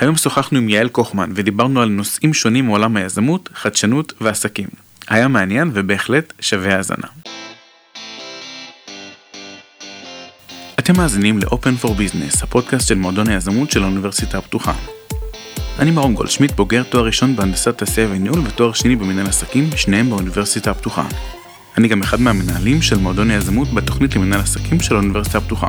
היום שוחחנו עם יעל קוחמן ודיברנו על נושאים שונים מעולם היזמות, חדשנות ועסקים. היה מעניין ובהחלט שווה האזנה. אתם מאזינים ל-Open for Business, הפודקאסט של מועדון היזמות של האוניברסיטה הפתוחה. אני מרום גולדשמיט, בוגר תואר ראשון בהנדסת תעשייה וניהול ותואר שני במנהל עסקים, שניהם באוניברסיטה הפתוחה. אני גם אחד מהמנהלים של מועדון היזמות בתוכנית למנהל עסקים של האוניברסיטה הפתוחה.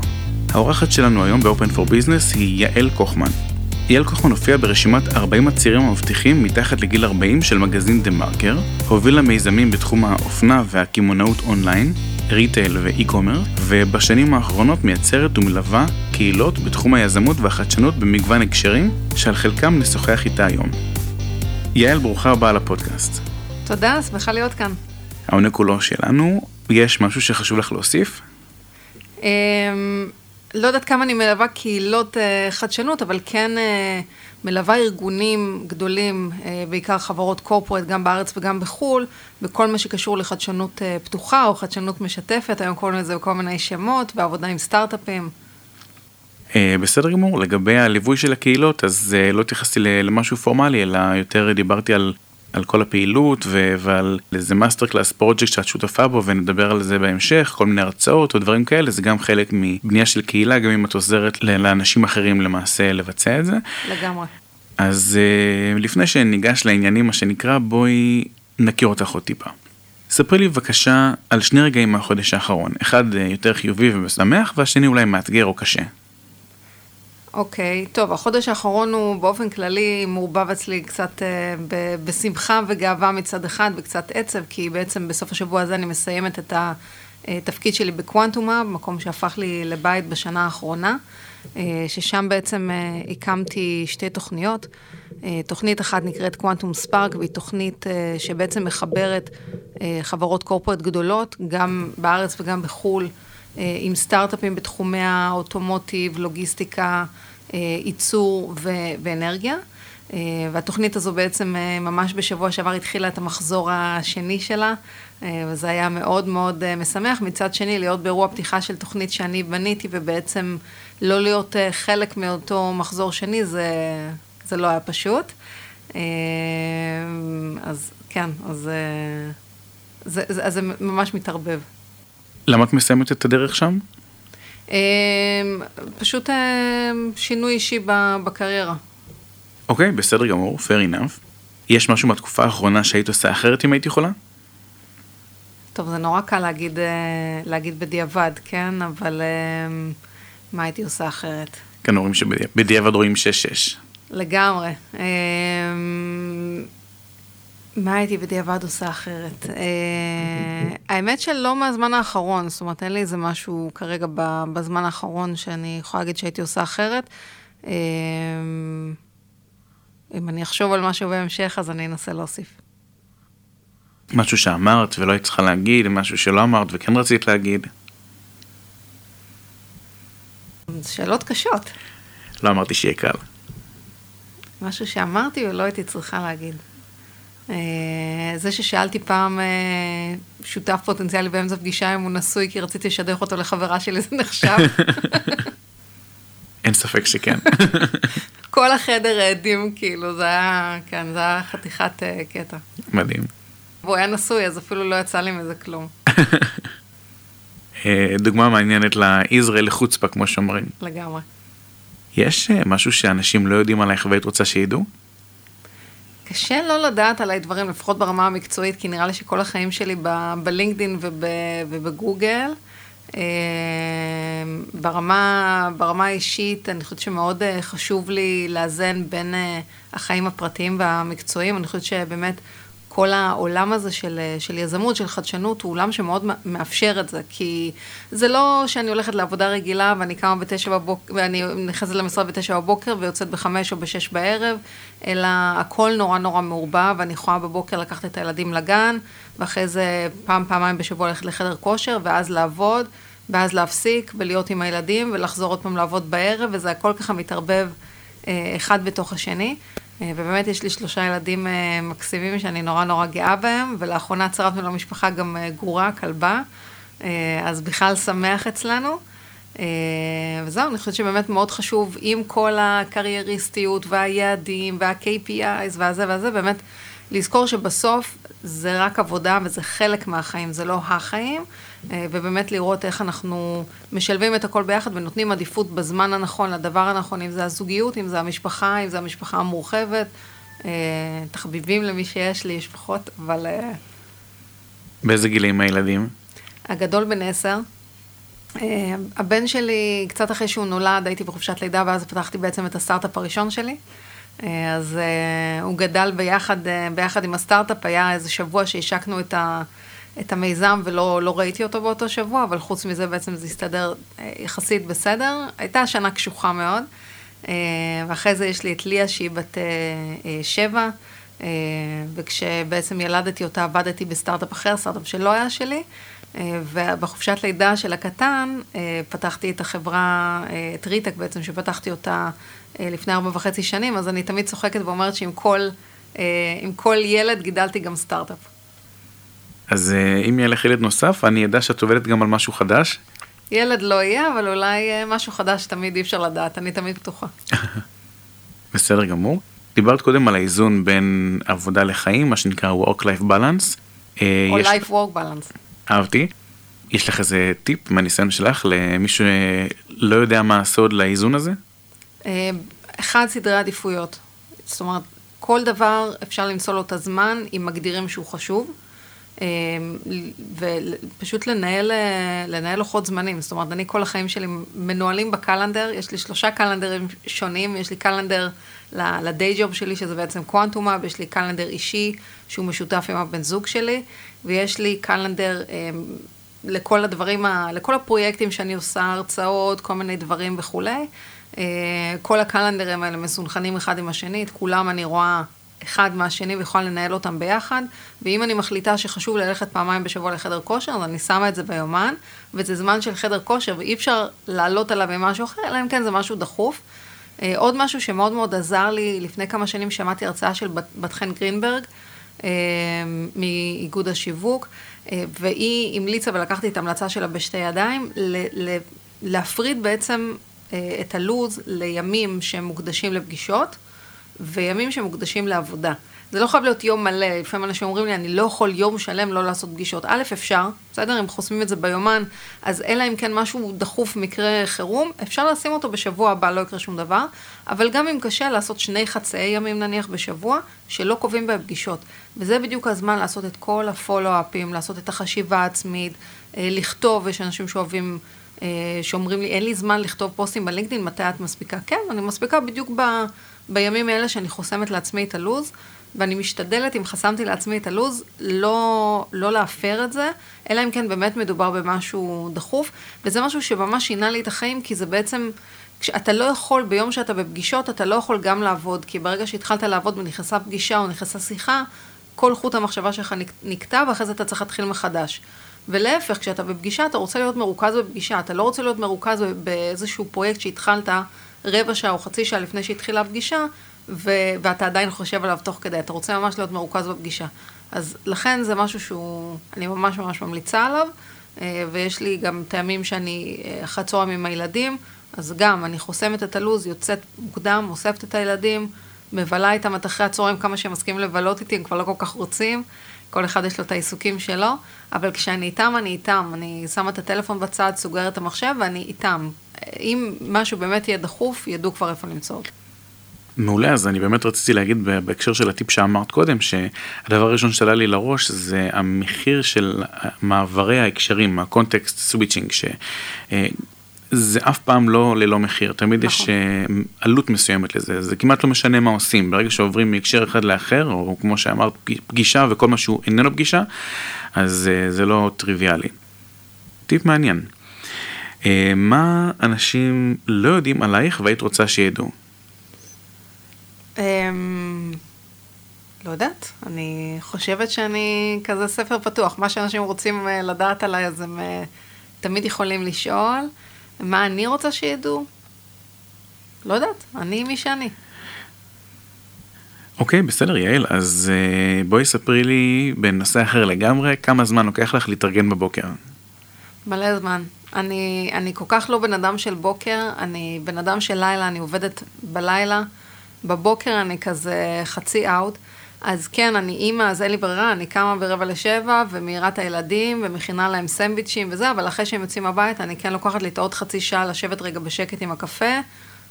האורחת שלנו היום ב-Open for Business היא יעל קוחמן. יעל קוחמן הופיע ברשימת 40 הצעירים המבטיחים מתחת לגיל 40 של מגזין דה מרקר, הובילה מיזמים בתחום האופנה והקמעונאות אונליין, retail ו e-commerce, ובשנים האחרונות מייצרת ומלווה קהילות בתחום היזמות והחדשנות במגוון הקשרים, שעל חלקם נשוחח איתה היום. יעל, ברוכה הבאה לפודקאסט. תודה, שמחה להיות כאן. העונג כולו שלנו, יש משהו שחשוב לך להוסיף? לא יודעת כמה אני מלווה קהילות אה, חדשנות, אבל כן אה, מלווה ארגונים גדולים, אה, בעיקר חברות קורפורט, גם בארץ וגם בחו"ל, בכל מה שקשור לחדשנות פתוחה או חדשנות משתפת, היום קוראים לזה כל מיני שמות, ועבודה עם סטארט-אפים. בסדר גמור, לגבי הליווי של הקהילות, אז לא התייחסתי למשהו פורמלי, אלא יותר דיברתי על על כל הפעילות ו- ועל איזה master class פרויקט שאת שותפה בו ונדבר על זה בהמשך, כל מיני הרצאות או דברים כאלה, זה גם חלק מבנייה של קהילה, גם אם את עוזרת לאנשים אחרים למעשה לבצע את זה. לגמרי. אז uh, לפני שניגש לעניינים מה שנקרא, בואי נכיר אותך עוד טיפה. ספרי לי בבקשה על שני רגעים מהחודש האחרון, אחד uh, יותר חיובי ומשמח והשני אולי מאתגר או קשה. אוקיי, okay, טוב, החודש האחרון הוא באופן כללי מעורבב אצלי קצת אה, ב- בשמחה וגאווה מצד אחד וקצת עצב, כי בעצם בסוף השבוע הזה אני מסיימת את התפקיד שלי בקוונטומה, מקום שהפך לי לבית בשנה האחרונה, אה, ששם בעצם אה, הקמתי שתי תוכניות. אה, תוכנית אחת נקראת קוונטום ספארק, והיא תוכנית אה, שבעצם מחברת אה, חברות קורפרט גדולות, גם בארץ וגם בחו"ל. אה, עם סטארט-אפים בתחומי האוטומוטיב, לוגיסטיקה, אה, ייצור ואנרגיה. אה, והתוכנית הזו בעצם ממש בשבוע שעבר התחילה את המחזור השני שלה, וזה היה מאוד מאוד משמח. מצד שני, להיות באירוע פתיחה של תוכנית שאני בניתי, ובעצם לא להיות חלק מאותו מחזור שני, זה, זה לא היה פשוט. אז כן, אז זה, זה, זה ממש מתערבב. למה את מסיימת את הדרך שם? אמ, פשוט אמ, שינוי אישי בקריירה. אוקיי, בסדר גמור, fair enough. יש משהו מהתקופה האחרונה שהיית עושה אחרת אם היית יכולה? טוב, זה נורא קל להגיד, אה, להגיד בדיעבד, כן? אבל אמ, מה הייתי עושה אחרת? כן, אומרים שבדיעבד רואים 6-6. לגמרי. מה הייתי בדיעבד עושה אחרת? אה, האמת שלא מהזמן האחרון, זאת אומרת, אין לי איזה משהו כרגע בזמן האחרון שאני יכולה להגיד שהייתי עושה אחרת. אה, אם אני אחשוב על משהו בהמשך, אז אני אנסה להוסיף. משהו שאמרת ולא היית צריכה להגיד, משהו שלא אמרת וכן רצית להגיד? שאלות קשות. לא אמרתי שיהיה קל. משהו שאמרתי ולא הייתי צריכה להגיד. אה, זה ששאלתי פעם אה, שותף פוטנציאלי באמצע פגישה אם הוא נשוי, כי רציתי לשדך אותו לחברה שלי, זה נחשב. אין ספק שכן. כל החדר העדים, כאילו, זה היה, כן, זה היה חתיכת uh, קטע. מדהים. והוא היה נשוי, אז אפילו לא יצא לי מזה כלום. דוגמה מעניינת לישראל לחוצפה, כמו שאומרים. לגמרי. יש משהו שאנשים לא יודעים עלייך והיית רוצה שידעו? קשה לא לדעת עליי דברים, לפחות ברמה המקצועית, כי נראה לי שכל החיים שלי בלינקדין ובגוגל. אה, ברמה, ברמה האישית, אני חושבת שמאוד אה, חשוב לי לאזן בין אה, החיים הפרטיים והמקצועיים. אני חושבת שבאמת כל העולם הזה של, של יזמות, של חדשנות, הוא עולם שמאוד מאפשר את זה, כי זה לא שאני הולכת לעבודה רגילה ואני קמה בתשע בבוקר, ואני נכנסת למשרד בתשע בבוקר ויוצאת בחמש או בשש בערב, אלא הכל נורא נורא מעורבב, ואני יכולה בבוקר לקחת את הילדים לגן, ואחרי זה פעם, פעמיים בשבוע ללכת לחדר כושר, ואז לעבוד, ואז להפסיק ולהיות עם הילדים, ולחזור עוד פעם לעבוד בערב, וזה הכל ככה מתערבב אה, אחד בתוך השני. אה, ובאמת יש לי שלושה ילדים אה, מקסימים שאני נורא נורא גאה בהם, ולאחרונה צרפנו למשפחה גם אה, גורה, כלבה, אז בכלל שמח אצלנו. וזהו, אני חושבת שבאמת מאוד חשוב, עם כל הקרייריסטיות והיעדים וה-KPIs והזה והזה, באמת לזכור שבסוף זה רק עבודה וזה חלק מהחיים, זה לא החיים, ובאמת לראות איך אנחנו משלבים את הכל ביחד ונותנים עדיפות בזמן הנכון לדבר הנכון, אם זה הזוגיות, אם זה המשפחה, אם זה המשפחה המורחבת. תחביבים למי שיש לי, יש פחות, אבל... באיזה גילים הילדים? הגדול בן עשר. הבן שלי, קצת אחרי שהוא נולד, הייתי בחופשת לידה, ואז פתחתי בעצם את הסטארט-אפ הראשון שלי. אז הוא גדל ביחד, ביחד עם הסטארט-אפ, היה איזה שבוע שהשקנו את, ה, את המיזם ולא לא ראיתי אותו באותו שבוע, אבל חוץ מזה בעצם זה הסתדר יחסית בסדר. הייתה שנה קשוחה מאוד. ואחרי זה יש לי את ליה שהיא בת שבע, וכשבעצם ילדתי אותה עבדתי בסטארט-אפ אחר, סטארט-אפ שלא היה שלי, ובחופשת לידה של הקטן פתחתי את החברה, את ריטק בעצם, שפתחתי אותה לפני ארבע וחצי שנים, אז אני תמיד צוחקת ואומרת שעם כל, עם כל ילד גידלתי גם סטארט-אפ. אז אם יהיה לך ילד נוסף, אני אדע שאת עובדת גם על משהו חדש. ילד לא יהיה, אבל אולי משהו חדש תמיד אי אפשר לדעת, אני תמיד פתוחה. בסדר גמור. דיברת קודם על האיזון בין עבודה לחיים, מה שנקרא Work-Life Balance. או יש... Life-Work Balance. אהבתי. יש לך איזה טיפ מהניסיון שלך למי שלא יודע מה הסוד לאיזון הזה? אחד, סדרי עדיפויות. זאת אומרת, כל דבר אפשר למצוא לו את הזמן אם מגדירים שהוא חשוב. ופשוט לנהל, לנהל לוחות זמנים. זאת אומרת, אני כל החיים שלי מנוהלים בקלנדר, יש לי שלושה קלנדרים שונים, יש לי קלנדר לדיי ג'וב שלי, שזה בעצם קוונטומה, ויש לי קלנדר אישי, שהוא משותף עם הבן זוג שלי, ויש לי קלנדר לכל הדברים, לכל הפרויקטים שאני עושה, הרצאות, כל מיני דברים וכולי. כל הקלנדרים האלה מסונכנים אחד עם השני, את כולם אני רואה אחד מהשני ויכולה לנהל אותם ביחד, ואם אני מחליטה שחשוב ללכת פעמיים בשבוע לחדר כושר, אז אני שמה את זה ביומן, וזה זמן של חדר כושר, ואי אפשר לעלות עליו במשהו אחר, אלא אם כן זה משהו דחוף. עוד משהו שמאוד מאוד עזר לי, לפני כמה שנים שמעתי הרצאה של בת חן גרינברג, מאיגוד השיווק, והיא המליצה, ולקחתי את ההמלצה שלה בשתי ידיים, להפריד בעצם את הלו"ז לימים שהם מוקדשים לפגישות, וימים שמוקדשים לעבודה. זה לא חייב להיות יום מלא, לפעמים אנשים אומרים לי, אני לא יכול יום שלם לא לעשות פגישות. א', אפשר, בסדר? אם חוסמים את זה ביומן, אז אלא אם כן משהו דחוף, מקרה חירום, אפשר לשים אותו בשבוע הבא, לא יקרה שום דבר, אבל גם אם קשה, לעשות שני חצאי ימים נניח בשבוע, שלא קובעים בהם פגישות. וזה בדיוק הזמן לעשות את כל הפולו-אפים, לעשות את החשיבה העצמית, לכתוב, יש אנשים שאוהבים, שאומרים לי, אין לי זמן לכתוב פוסטים בלינקדאין, מתי את מספיקה? כן, אני מספיקה בדיוק ב... בימים האלה שאני חוסמת לעצמי את הלו"ז, ואני משתדלת, אם חסמתי לעצמי את הלו"ז, לא, לא להפר את זה, אלא אם כן באמת מדובר במשהו דחוף, וזה משהו שממש שינה לי את החיים, כי זה בעצם, כשאתה לא יכול, ביום שאתה בפגישות, אתה לא יכול גם לעבוד, כי ברגע שהתחלת לעבוד ונכנסה פגישה או נכנסה שיחה, כל חוט המחשבה שלך נקטע, ואחרי זה אתה צריך להתחיל מחדש. ולהפך, כשאתה בפגישה, אתה רוצה להיות מרוכז בפגישה, אתה לא רוצה להיות מרוכז באיזשהו פרויקט שהתחלת רבע שעה או חצי שעה לפני שהתחילה הפגישה, ו- ואתה עדיין חושב עליו תוך כדי, אתה רוצה ממש להיות מרוכז בפגישה. אז לכן זה משהו שהוא, אני ממש ממש ממליצה עליו, ויש לי גם טעמים שאני אחרי צהריים עם הילדים, אז גם אני חוסמת את הלו"ז, יוצאת מוקדם, אוספת את הילדים, מבלה איתם עד אחרי הצהריים כמה שהם מסכימים לבלות איתי, הם כבר לא כל כך רוצים, כל אחד יש לו את העיסוקים שלו, אבל כשאני איתם, אני איתם, אני שמה את הטלפון בצד, סוגרת את המחשב ואני איתם. אם משהו באמת יהיה דחוף, ידעו כבר איפה למצוא. מעולה, אז אני באמת רציתי להגיד בהקשר של הטיפ שאמרת קודם, שהדבר הראשון שעלה לי לראש זה המחיר של מעברי ההקשרים, ה context switching, שזה אף פעם לא ללא מחיר, תמיד נכון. יש עלות מסוימת לזה, זה כמעט לא משנה מה עושים, ברגע שעוברים מהקשר אחד לאחר, או כמו שאמרת, פגישה וכל מה שהוא איננו פגישה, אז זה לא טריוויאלי. טיפ מעניין. מה אנשים לא יודעים עלייך והיית רוצה שידעו? לא יודעת, אני חושבת שאני כזה ספר פתוח, מה שאנשים רוצים לדעת עליי אז הם תמיד יכולים לשאול, מה אני רוצה שידעו? לא יודעת, אני מי שאני. אוקיי, בסדר יעל, אז בואי ספרי לי בנושא אחר לגמרי, כמה זמן לוקח לך להתארגן בבוקר? מלא זמן. אני, אני כל כך לא בן אדם של בוקר, אני בן אדם של לילה, אני עובדת בלילה. בבוקר אני כזה חצי אאוט. אז כן, אני אימא, אז אין לי ברירה, אני קמה ברבע לשבע, ומעירה את הילדים, ומכינה להם סנדוויצ'ים וזה, אבל אחרי שהם יוצאים הביתה, אני כן לוקחת לי את העוד חצי שעה לשבת רגע בשקט עם הקפה,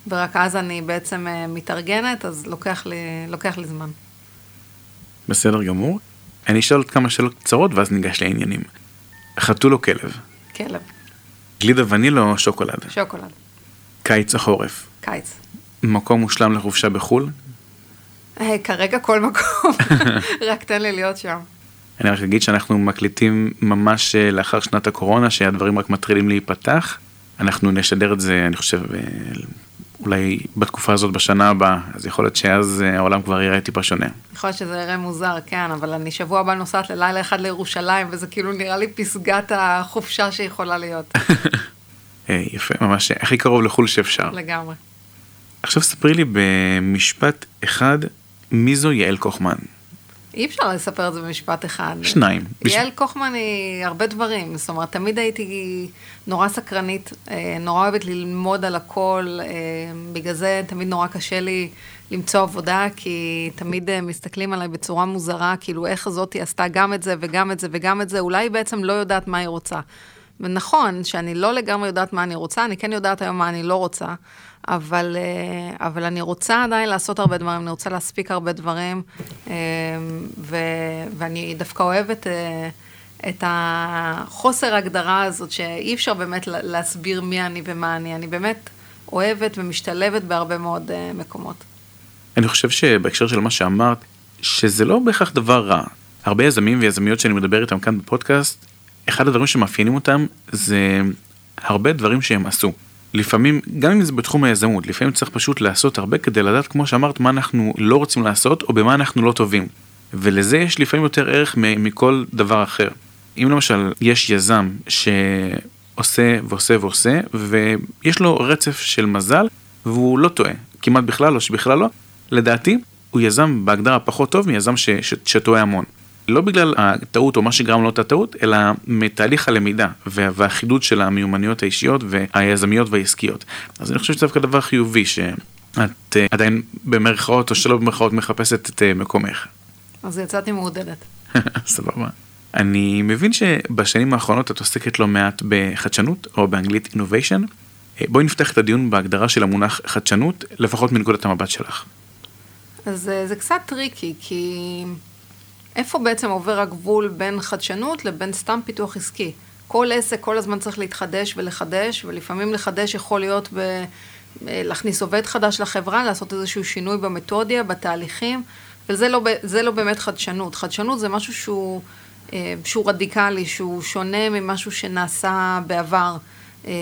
ורק אז אני בעצם uh, מתארגנת, אז לוקח לי, לוקח לי זמן. בסדר גמור. אני אשאל עוד כמה שאלות קצרות, ואז ניגש לעניינים. חתול או כלב? כלב. גלידה ונילה או שוקולד? שוקולד. קיץ או חורף? קיץ. מקום מושלם לחופשה בחו"ל? אה, כרגע כל מקום, רק תן לי להיות שם. אני רק אגיד שאנחנו מקליטים ממש אה, לאחר שנת הקורונה, שהדברים רק מתחילים להיפתח. אנחנו נשדר את זה, אני חושב, אה, אולי בתקופה הזאת בשנה הבאה, אז יכול להיות שאז העולם כבר יראה טיפה שונה. יכול להיות שזה יראה מוזר, כן, אבל אני שבוע הבא נוסעת ללילה אחד לירושלים, וזה כאילו נראה לי פסגת החופשה שיכולה להיות. יפה, ממש הכי קרוב לחו"ל שאפשר. לגמרי. עכשיו ספרי לי במשפט אחד, מי זו יעל קוחמן? אי אפשר לספר את זה במשפט אחד. שניים. יעל קוחמן היא הרבה דברים, זאת אומרת, תמיד הייתי נורא סקרנית, אה, נורא אוהבת ללמוד על הכל, אה, בגלל זה תמיד נורא קשה לי למצוא עבודה, כי תמיד אה, מסתכלים עליי בצורה מוזרה, כאילו איך זאתי עשתה גם את זה וגם את זה וגם את זה, אולי היא בעצם לא יודעת מה היא רוצה. ונכון שאני לא לגמרי יודעת מה אני רוצה, אני כן יודעת היום מה אני לא רוצה, אבל, אה, אבל אני רוצה עדיין לעשות הרבה דברים, אני רוצה להספיק הרבה דברים, אה, ו, ואני דווקא אוהבת אה, את החוסר הגדרה הזאת, שאי אפשר באמת להסביר מי אני ומה אני, אני באמת אוהבת ומשתלבת בהרבה מאוד מקומות. אני חושב שבהקשר של מה שאמרת, שזה לא בהכרח דבר רע. הרבה יזמים ויזמיות שאני מדבר איתם כאן בפודקאסט, אחד הדברים שמאפיינים אותם זה הרבה דברים שהם עשו. לפעמים, גם אם זה בתחום היזמות, לפעמים צריך פשוט לעשות הרבה כדי לדעת, כמו שאמרת, מה אנחנו לא רוצים לעשות, או במה אנחנו לא טובים. ולזה יש לפעמים יותר ערך מכל דבר אחר. אם למשל יש יזם שעושה ועושה ועושה, ויש לו רצף של מזל, והוא לא טועה, כמעט בכלל לא, שבכלל לא, לדעתי, הוא יזם בהגדרה פחות טוב מיזם שטועה המון. לא בגלל הטעות או מה שגרם לו את הטעות, אלא מתהליך הלמידה והחידוד של המיומנויות האישיות והיזמיות והעסקיות. אז אני חושב שזה דווקא דבר חיובי שאת uh, עדיין במרכאות או שלא במרכאות מחפשת את uh, מקומך. אז יצאתי מעודדת. סבבה. אני מבין שבשנים האחרונות את עוסקת לא מעט בחדשנות, או באנגלית innovation. אה, בואי נפתח את הדיון בהגדרה של המונח חדשנות, לפחות מנקודת המבט שלך. אז זה קצת tricky, כי איפה בעצם עובר הגבול בין חדשנות לבין סתם פיתוח עסקי? כל עסק כל הזמן צריך להתחדש ולחדש, ולפעמים לחדש יכול להיות ב... להכניס עובד חדש לחברה, לעשות איזשהו שינוי במתודיה, בתהליכים, וזה לא, לא באמת חדשנות. חדשנות זה משהו שהוא, אה, שהוא רדיקלי, שהוא שונה ממשהו שנעשה בעבר. אה,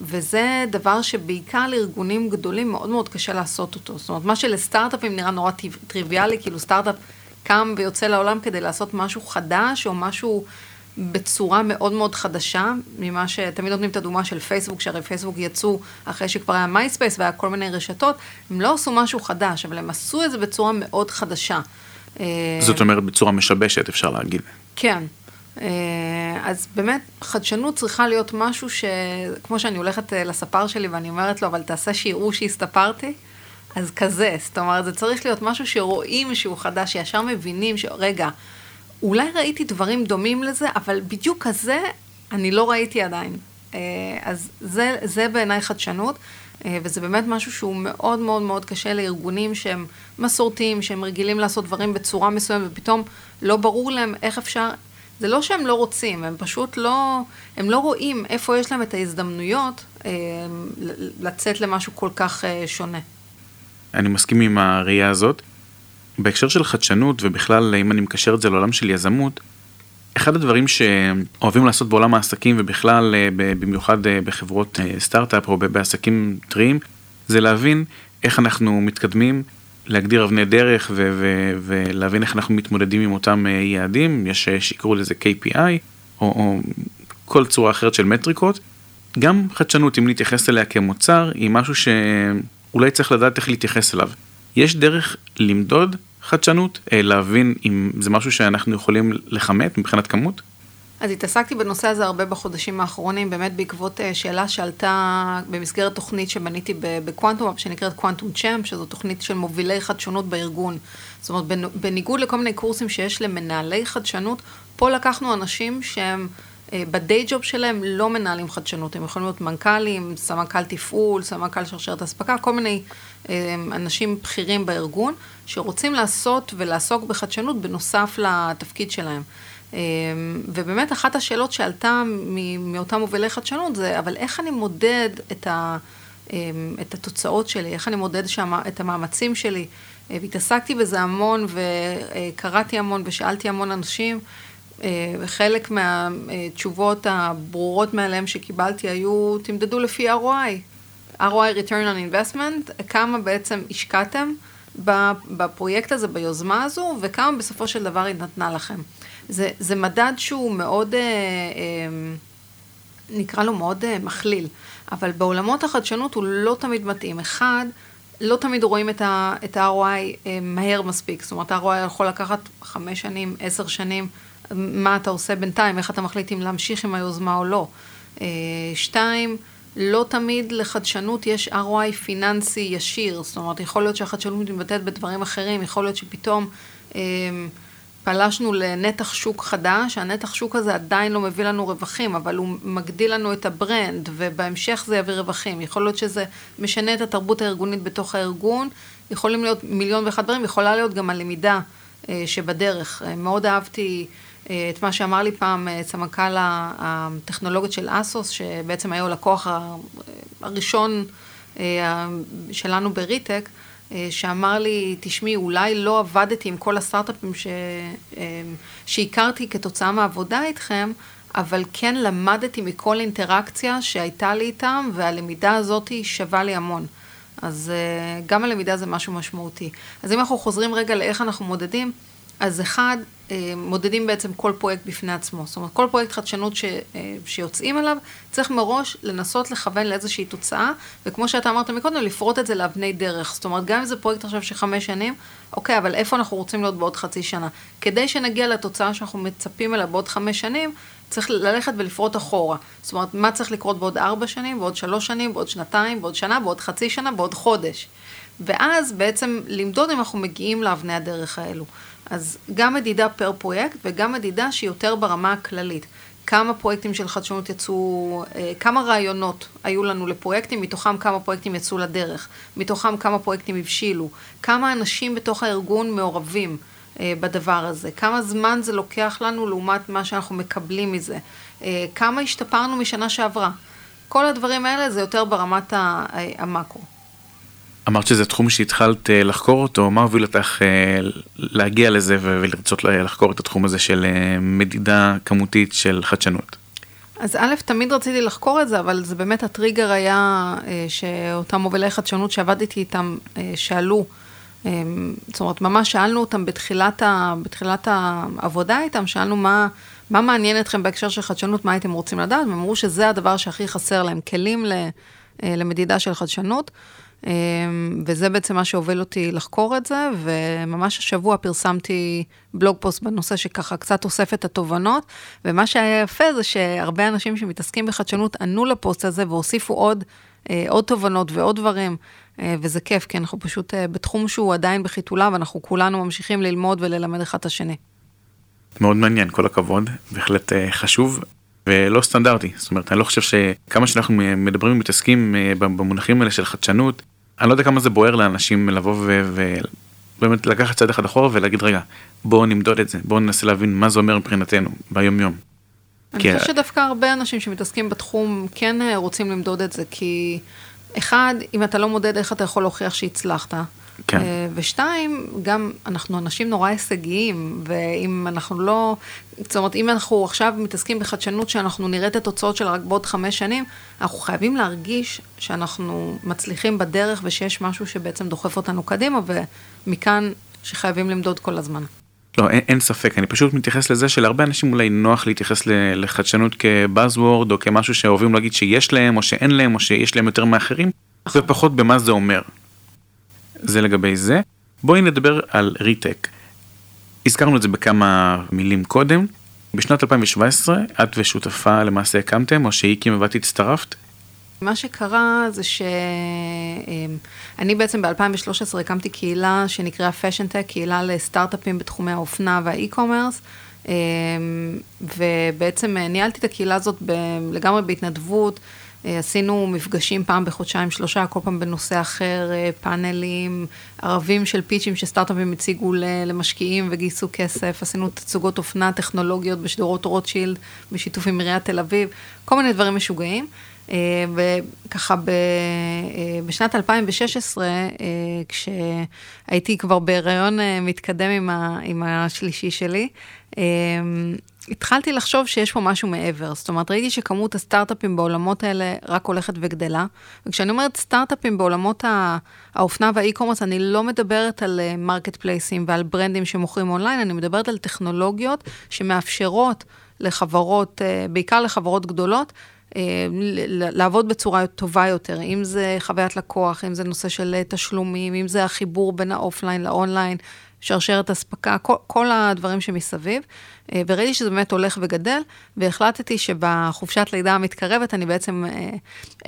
וזה דבר שבעיקר לארגונים גדולים מאוד מאוד קשה לעשות אותו. זאת אומרת, מה שלסטארט-אפים נראה נורא טריוויאלי, כאילו סטארט-אפ קם ויוצא לעולם כדי לעשות משהו חדש, או משהו בצורה מאוד מאוד חדשה, ממה שתמיד נותנים את הדוגמה של פייסבוק, שהרי פייסבוק יצאו אחרי שכבר היה מייספייס והיה כל מיני רשתות, הם לא עשו משהו חדש, אבל הם עשו את זה בצורה מאוד חדשה. אה, זאת אומרת בצורה משבשת, אפשר להגיד. כן. אה, אז באמת, חדשנות צריכה להיות משהו שכמו שאני הולכת אה, לספר שלי ואני אומרת לו, אבל תעשה שיראו שהסתפרתי, אז כזה, זאת אומרת, זה צריך להיות משהו שרואים שהוא חדש, שישר מבינים שרגע, אולי ראיתי דברים דומים לזה, אבל בדיוק כזה אני לא ראיתי עדיין. אה, אז זה, זה בעיניי חדשנות, אה, וזה באמת משהו שהוא מאוד מאוד מאוד קשה לארגונים שהם מסורתיים, שהם רגילים לעשות דברים בצורה מסוימת, ופתאום לא ברור להם איך אפשר, זה לא שהם לא רוצים, הם פשוט לא, הם לא רואים איפה יש להם את ההזדמנויות אה, לצאת למשהו כל כך שונה. אני מסכים עם הראייה הזאת. בהקשר של חדשנות ובכלל אם אני מקשר את זה לעולם של יזמות, אחד הדברים שאוהבים לעשות בעולם העסקים ובכלל אה, במיוחד אה, בחברות אה, סטארט-אפ או בעסקים טריים, זה להבין איך אנחנו מתקדמים, להגדיר אבני דרך ו- ו- ולהבין איך אנחנו מתמודדים עם אותם יעדים, יש שיקראו לזה KPI או, או כל צורה אחרת של מטריקות. גם חדשנות, אם נתייחס אליה כמוצר, היא משהו ש... אולי צריך לדעת איך להתייחס אליו. יש דרך למדוד חדשנות, אה, להבין אם זה משהו שאנחנו יכולים לכמת מבחינת כמות? אז התעסקתי בנושא הזה הרבה בחודשים האחרונים, באמת בעקבות אה, שאלה שעלתה במסגרת תוכנית שבניתי בקוונטום, שנקראת קוונטום צ'אמפ, שזו תוכנית של מובילי חדשנות בארגון. זאת אומרת, בניגוד לכל מיני קורסים שיש למנהלי חדשנות, פה לקחנו אנשים שהם בדיי ג'וב שלהם לא מנהלים חדשנות, הם יכולים להיות מנכ"לים, סמנכ"ל תפעול, סמנכ"ל שרשרת אספקה, כל מיני אה, אנשים בכירים בארגון, שרוצים לעשות ולעסוק בחדשנות בנוסף לתפקיד שלהם. אה, ובאמת אחת השאלות שעלתה מאותם מובילי חדשנות זה, אבל איך אני מודד את, ה, את התוצאות שלי, איך אני מודד שמה, את המאמצים שלי, והתעסקתי בזה המון וקראתי המון ושאלתי המון אנשים. וחלק מהתשובות הברורות מעליהם שקיבלתי היו, תמדדו לפי ROI, ROI return on investment, כמה בעצם השקעתם בפרויקט הזה, ביוזמה הזו, וכמה בסופו של דבר היא נתנה לכם. זה, זה מדד שהוא מאוד, אה, אה, נקרא לו מאוד אה, מכליל, אבל בעולמות החדשנות הוא לא תמיד מתאים. אחד, לא תמיד רואים את ה-ROI מהר מספיק, זאת אומרת, ה-ROI יכול לקחת חמש שנים, עשר שנים. מה אתה עושה בינתיים, איך אתה מחליט אם להמשיך עם היוזמה או לא. אה, שתיים, לא תמיד לחדשנות יש ROI פיננסי ישיר, זאת אומרת, יכול להיות שהחדשנות מתבטאת בדברים אחרים, יכול להיות שפתאום אה, פלשנו לנתח שוק חדש, הנתח שוק הזה עדיין לא מביא לנו רווחים, אבל הוא מגדיל לנו את ה brand, ובהמשך זה יביא רווחים. יכול להיות שזה משנה את התרבות הארגונית בתוך הארגון, יכולים להיות מיליון ואחד דברים, יכולה להיות גם הלמידה אה, שבדרך. מאוד אהבתי... אה, את מה שאמר לי פעם אה, סמנכ"ל הטכנולוגיות של אסוס, שבעצם היה הלקוח הראשון אה, שלנו בריטק, שאמר לי, תשמעי, אולי לא עבדתי עם כל הסטארט-אפים ש... שהכרתי כתוצאה מהעבודה איתכם, אבל כן למדתי מכל אינטראקציה שהייתה לי איתם, והלמידה הזאת שווה לי המון. אז גם הלמידה זה משהו משמעותי. אז אם אנחנו חוזרים רגע לאיך אנחנו מודדים, אז אחד, אה, מודדים בעצם כל פרויקט בפני עצמו. זאת אומרת, כל פרויקט חדשנות ש, אה, שיוצאים אליו, צריך מראש לנסות לכוון לאיזושהי תוצאה, וכמו שאתה אמרת מקודם, לפרוט את זה לאבני דרך. זאת אומרת, גם אם זה פרויקט עכשיו של חמש שנים, אוקיי, אבל איפה אנחנו רוצים להיות בעוד חצי שנה? כדי שנגיע לתוצאה שאנחנו מצפים אליה בעוד חמש שנים, צריך ללכת ולפרוט אחורה. זאת אומרת, מה צריך לקרות בעוד ארבע שנים, בעוד שלוש שנים, בעוד שנתיים, בעוד שנה, בעוד חצי שנה, בעוד חודש. ואז בעצם למדוד אם אנחנו מגיעים לאבני הדרך האלו. אז גם מדידה פר פרויקט וגם מדידה שהיא יותר ברמה הכללית. כמה פרויקטים של חדשנות יצאו, אה, כמה רעיונות היו לנו לפרויקטים, מתוכם כמה פרויקטים יצאו לדרך, מתוכם כמה פרויקטים הבשילו, כמה אנשים בתוך הארגון מעורבים אה, בדבר הזה, כמה זמן זה לוקח לנו לעומת מה שאנחנו מקבלים מזה, אה, כמה השתפרנו משנה שעברה. כל הדברים האלה זה יותר ברמת המאקרו. אמרת שזה תחום שהתחלת אה, לחקור אותו, מה הוביל אותך אה, להגיע לזה ולרצות לחקור את התחום הזה של אה, מדידה כמותית של חדשנות? אז א', תמיד רציתי לחקור את זה, אבל זה באמת הטריגר היה שאותם מובילי חדשנות שעבדתי איתם שאלו, זאת אומרת, ממש שאלנו אותם בתחילת, ה, בתחילת העבודה איתם, שאלנו מה, מה מעניין אתכם בהקשר של חדשנות, מה הייתם רוצים לדעת, והם אמרו שזה הדבר שהכי חסר להם, כלים למדידה של חדשנות. אמ, וזה בעצם מה שהוביל אותי לחקור את זה, וממש השבוע פרסמתי בלוג פוסט בנושא שככה קצת אוסף את התובנות, ומה שהיה יפה זה שהרבה אנשים שמתעסקים בחדשנות ענו לפוסט הזה והוסיפו עוד, אה, עוד תובנות ועוד דברים, אה, וזה כיף, כי אנחנו פשוט אה, בתחום שהוא עדיין בחיתוליו, ואנחנו כולנו ממשיכים ללמוד וללמד אחד את השני. מאוד מעניין, כל הכבוד, בהחלט חשוב. ולא סטנדרטי זאת אומרת אני לא חושב שכמה שאנחנו מדברים ומתעסקים במונחים האלה של חדשנות אני לא יודע כמה זה בוער לאנשים לבוא ובאמת לקחת צעד אחד אחורה ולהגיד רגע בואו נמדוד את זה בואו ננסה להבין מה זה אומר מבחינתנו ביום יום. אני כי... חושב שדווקא הרבה אנשים שמתעסקים בתחום כן אה, רוצים למדוד את זה כי אחד אם אתה לא מודד איך אתה יכול להוכיח שהצלחת. כן. אה, ושתיים, גם אנחנו אנשים נורא הישגיים, ואם אנחנו לא, זאת אומרת, אם אנחנו עכשיו מתעסקים בחדשנות שאנחנו נראה את התוצאות שלה רק בעוד חמש שנים, אנחנו חייבים להרגיש שאנחנו מצליחים בדרך ושיש משהו שבעצם דוחף אותנו קדימה, ומכאן שחייבים למדוד כל הזמן. לא, אין, אין ספק, אני פשוט מתייחס לזה שלהרבה אנשים אולי נוח להתייחס לחדשנות כבאזוורד, או כמשהו שאוהבים להגיד שיש להם, או שאין להם, או שיש להם יותר מאחרים, נכון. ופחות במה זה אומר. זה לגבי זה. בואי נדבר על ריטק. הזכרנו את זה בכמה מילים קודם. בשנת 2017 את ושותפה למעשה הקמתם, או שהיא הקימה ואת הצטרפת? מה שקרה זה שאני בעצם ב-2013 הקמתי קהילה שנקראה Fashion Tech, קהילה לסטארט-אפים בתחומי האופנה והאי-קומרס, ובעצם ניהלתי את הקהילה הזאת לגמרי בהתנדבות. אה, עשינו מפגשים פעם בחודשיים, שלושה, כל פעם בנושא אחר, אה, פאנלים, ערבים של פיצ'ים שסטארט-אפים הציגו למשקיעים וגייסו כסף, עשינו תצוגות אופנה טכנולוגיות בשדרות רוטשילד, בשיתוף עם עיריית תל אביב, כל מיני דברים משוגעים. אה, וככה ב, בשנת 2016, כשהייתי כבר בהיריון מתקדם עם, עם השלישי שלי, התחלתי לחשוב שיש פה משהו מעבר. זאת אומרת, ראיתי שכמות הסטארט-אפים בעולמות האלה רק הולכת וגדלה. וכשאני אומרת סטארט-אפים בעולמות האופנה וה e-commerce, אני לא מדברת על מרקט uh, פלייסים ועל ברנדים שמוכרים אונליין, אני מדברת על טכנולוגיות שמאפשרות לחברות, uh, בעיקר לחברות גדולות, uh, לעבוד בצורה טובה יותר, אם זה חוויית לקוח, אם זה נושא של תשלומים, אם זה החיבור בין ה offline ל online, שרשרת אספקה, כל, כל הדברים שמסביב. אה, וראיתי שזה באמת הולך וגדל, והחלטתי שבחופשת לידה המתקרבת אני בעצם אה,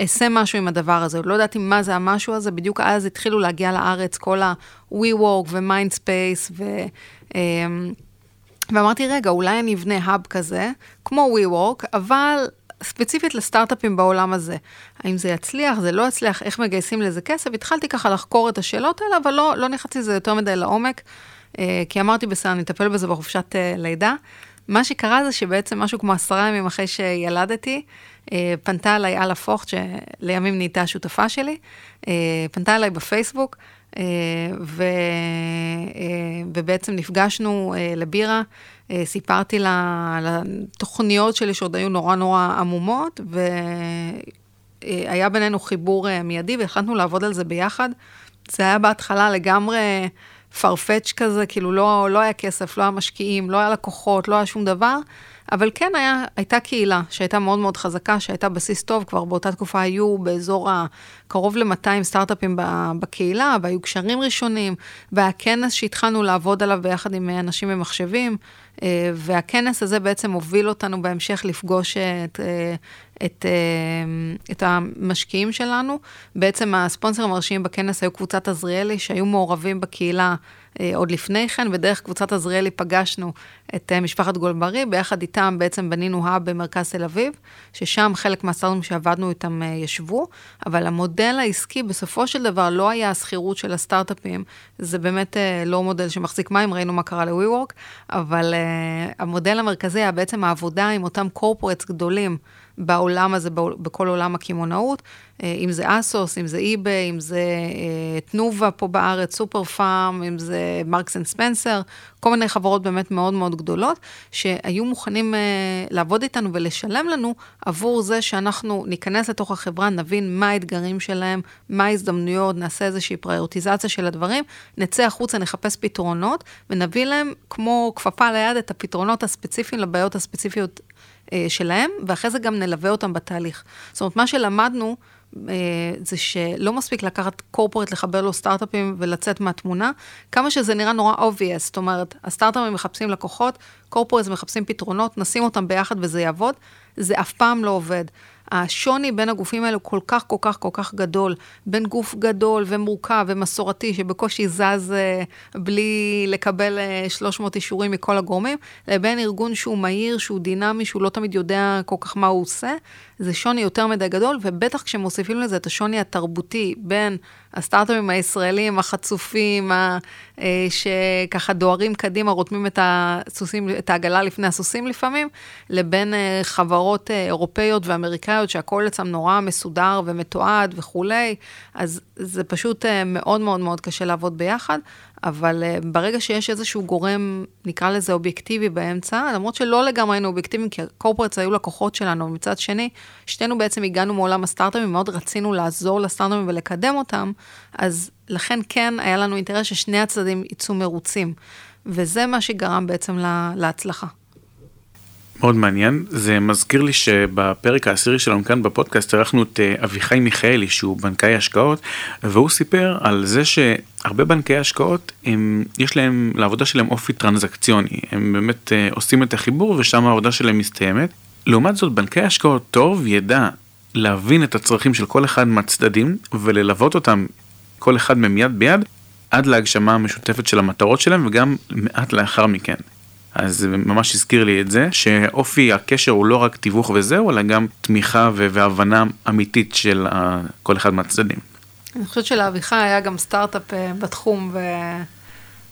אעשה משהו עם הדבר הזה. לא ידעתי מה זה המשהו הזה, בדיוק אז התחילו להגיע לארץ כל ה-WeWork ו-Mindspace, ו... אמ, ואמרתי, רגע, אולי אני אבנה האב כזה, כמו WeWork, אבל ספציפית לסטארט-אפים בעולם הזה. האם זה יצליח, זה לא יצליח, איך מגייסים לזה כסף? התחלתי ככה לחקור את השאלות האלה, אבל לא, לא נכנסתי לזה יותר מדי לעומק, אה, כי אמרתי, בסדר, אני אטפל בזה בחופשת אה, לידה. מה שקרה זה שבעצם משהו כמו עשרה ימים אחרי שילדתי, אה, פנתה אליי אללה פוכט, שלימים נהייתה השותפה שלי, פנתה אליי בפייסבוק, ו, ובעצם נפגשנו לבירה. אה, סיפרתי לה על התוכניות שלי שעוד היו נורא נורא עמומות, והיה בינינו חיבור אה, מיידי והחלטנו לעבוד על זה ביחד. זה היה בהתחלה לגמרי farfetch כזה, כאילו לא, לא היה כסף, לא היה משקיעים, לא היה לקוחות, לא היה שום דבר. אבל כן היה, הייתה קהילה שהייתה מאוד מאוד חזקה, שהייתה בסיס טוב, כבר באותה תקופה היו באזור הקרוב ל-200 סטארט-אפים בקהילה, והיו קשרים ראשונים, והיה כנס שהתחלנו לעבוד עליו ביחד עם אנשים במחשבים, אה, והכנס הזה בעצם הוביל אותנו בהמשך לפגוש את, אה, את, אה, את המשקיעים שלנו. בעצם הספונסרים הראשיים בכנס היו קבוצת עזריאלי, שהיו מעורבים בקהילה אה, עוד לפני כן, ודרך קבוצת עזריאלי פגשנו את אה, משפחת גולברי, ביחד איתם בעצם בנינו האב במרכז תל אביב, ששם חלק מהסטארטים שעבדנו איתם ישבו, אבל המודל העסקי בסופו של דבר לא היה השכירות של הסטארט-אפים, זה באמת לא מודל שמחזיק מים, ראינו מה קרה ל-WeWork, אבל המודל המרכזי היה בעצם העבודה עם אותם קורפורטס גדולים. בעולם הזה, בכל עולם הקמעונאות, אה, אם זה אסוס, אם זה אי-ביי, אם זה אה, תנובה פה בארץ, סופר פארם, אם זה מרקס אנד ספנסר, כל מיני חברות באמת מאוד מאוד גדולות, שהיו מוכנים אה, לעבוד איתנו ולשלם לנו עבור זה שאנחנו ניכנס לתוך החברה, נבין מה האתגרים שלהם, מה ההזדמנויות, נעשה איזושהי פריורטיזציה של הדברים, נצא החוצה, נחפש פתרונות, ונביא להם כמו כפפה ליד את הפתרונות הספציפיים לבעיות הספציפיות שלהם, ואחרי זה גם נלווה אותם בתהליך. זאת אומרת, מה שלמדנו אה, זה שלא מספיק לקחת קורפורט, לחבר לו סטארט-אפים ולצאת מהתמונה, כמה שזה נראה נורא obvious, זאת אומרת, הסטארט-אפים מחפשים לקוחות, קורפורט מחפשים פתרונות, נשים אותם ביחד וזה יעבוד, זה אף פעם לא עובד. השוני בין הגופים האלו כל כך, כל כך, כל כך גדול, בין גוף גדול ומורכב ומסורתי, שבקושי זז אה, בלי לקבל 300 אה, אישורים מכל הגורמים, לבין ארגון שהוא מהיר, שהוא דינמי, שהוא לא תמיד יודע כל כך מה הוא עושה, זה שוני יותר מדי גדול, ובטח כשמוסיפים לזה את השוני התרבותי בין הסטארט-אפים הישראלים החצופים, ה, אה, שככה דוהרים קדימה, רותמים את, הסוסים, את העגלה לפני הסוסים לפעמים, לבין אה, חברות אה, אירופאיות ואמריקאיות, שהכל אצלם נורא מסודר ומתועד וכולי, אז זה פשוט מאוד מאוד מאוד קשה לעבוד ביחד. אבל uh, ברגע שיש איזשהו גורם, נקרא לזה אובייקטיבי באמצע, למרות שלא לגמרי היינו אובייקטיביים, כי הקורפורטס היו לקוחות שלנו, ומצד שני, שתינו בעצם הגענו מעולם הסטארט-אפים, מאוד רצינו לעזור לסטארט-אפים ולקדם אותם, אז לכן כן היה לנו אינטרס ששני הצדדים יצאו מרוצים, וזה מה שגרם בעצם לה, להצלחה. מאוד מעניין, זה מזכיר לי שבפרק העשירי שלנו כאן בפודקאסט אירחנו את אה, אביחי מיכאלי שהוא בנקאי השקעות והוא סיפר על זה שהרבה בנקאי השקעות הם, יש להם לעבודה שלהם אופי טרנזקציוני, הם באמת אה, עושים את החיבור ושם העבודה שלהם מסתיימת. לעומת זאת בנקאי השקעות טוב ידע להבין את הצרכים של כל אחד מהצדדים וללוות אותם כל אחד מהם יד ביד עד להגשמה המשותפת של המטרות שלהם וגם מעט לאחר מכן. אז זה ממש הזכיר לי את זה, שאופי הקשר הוא לא רק תיווך וזהו, אלא גם תמיכה והבנה אמיתית של כל אחד מהצדדים. אני חושבת שלאביחי היה גם סטארט-אפ אה, בתחום, ו...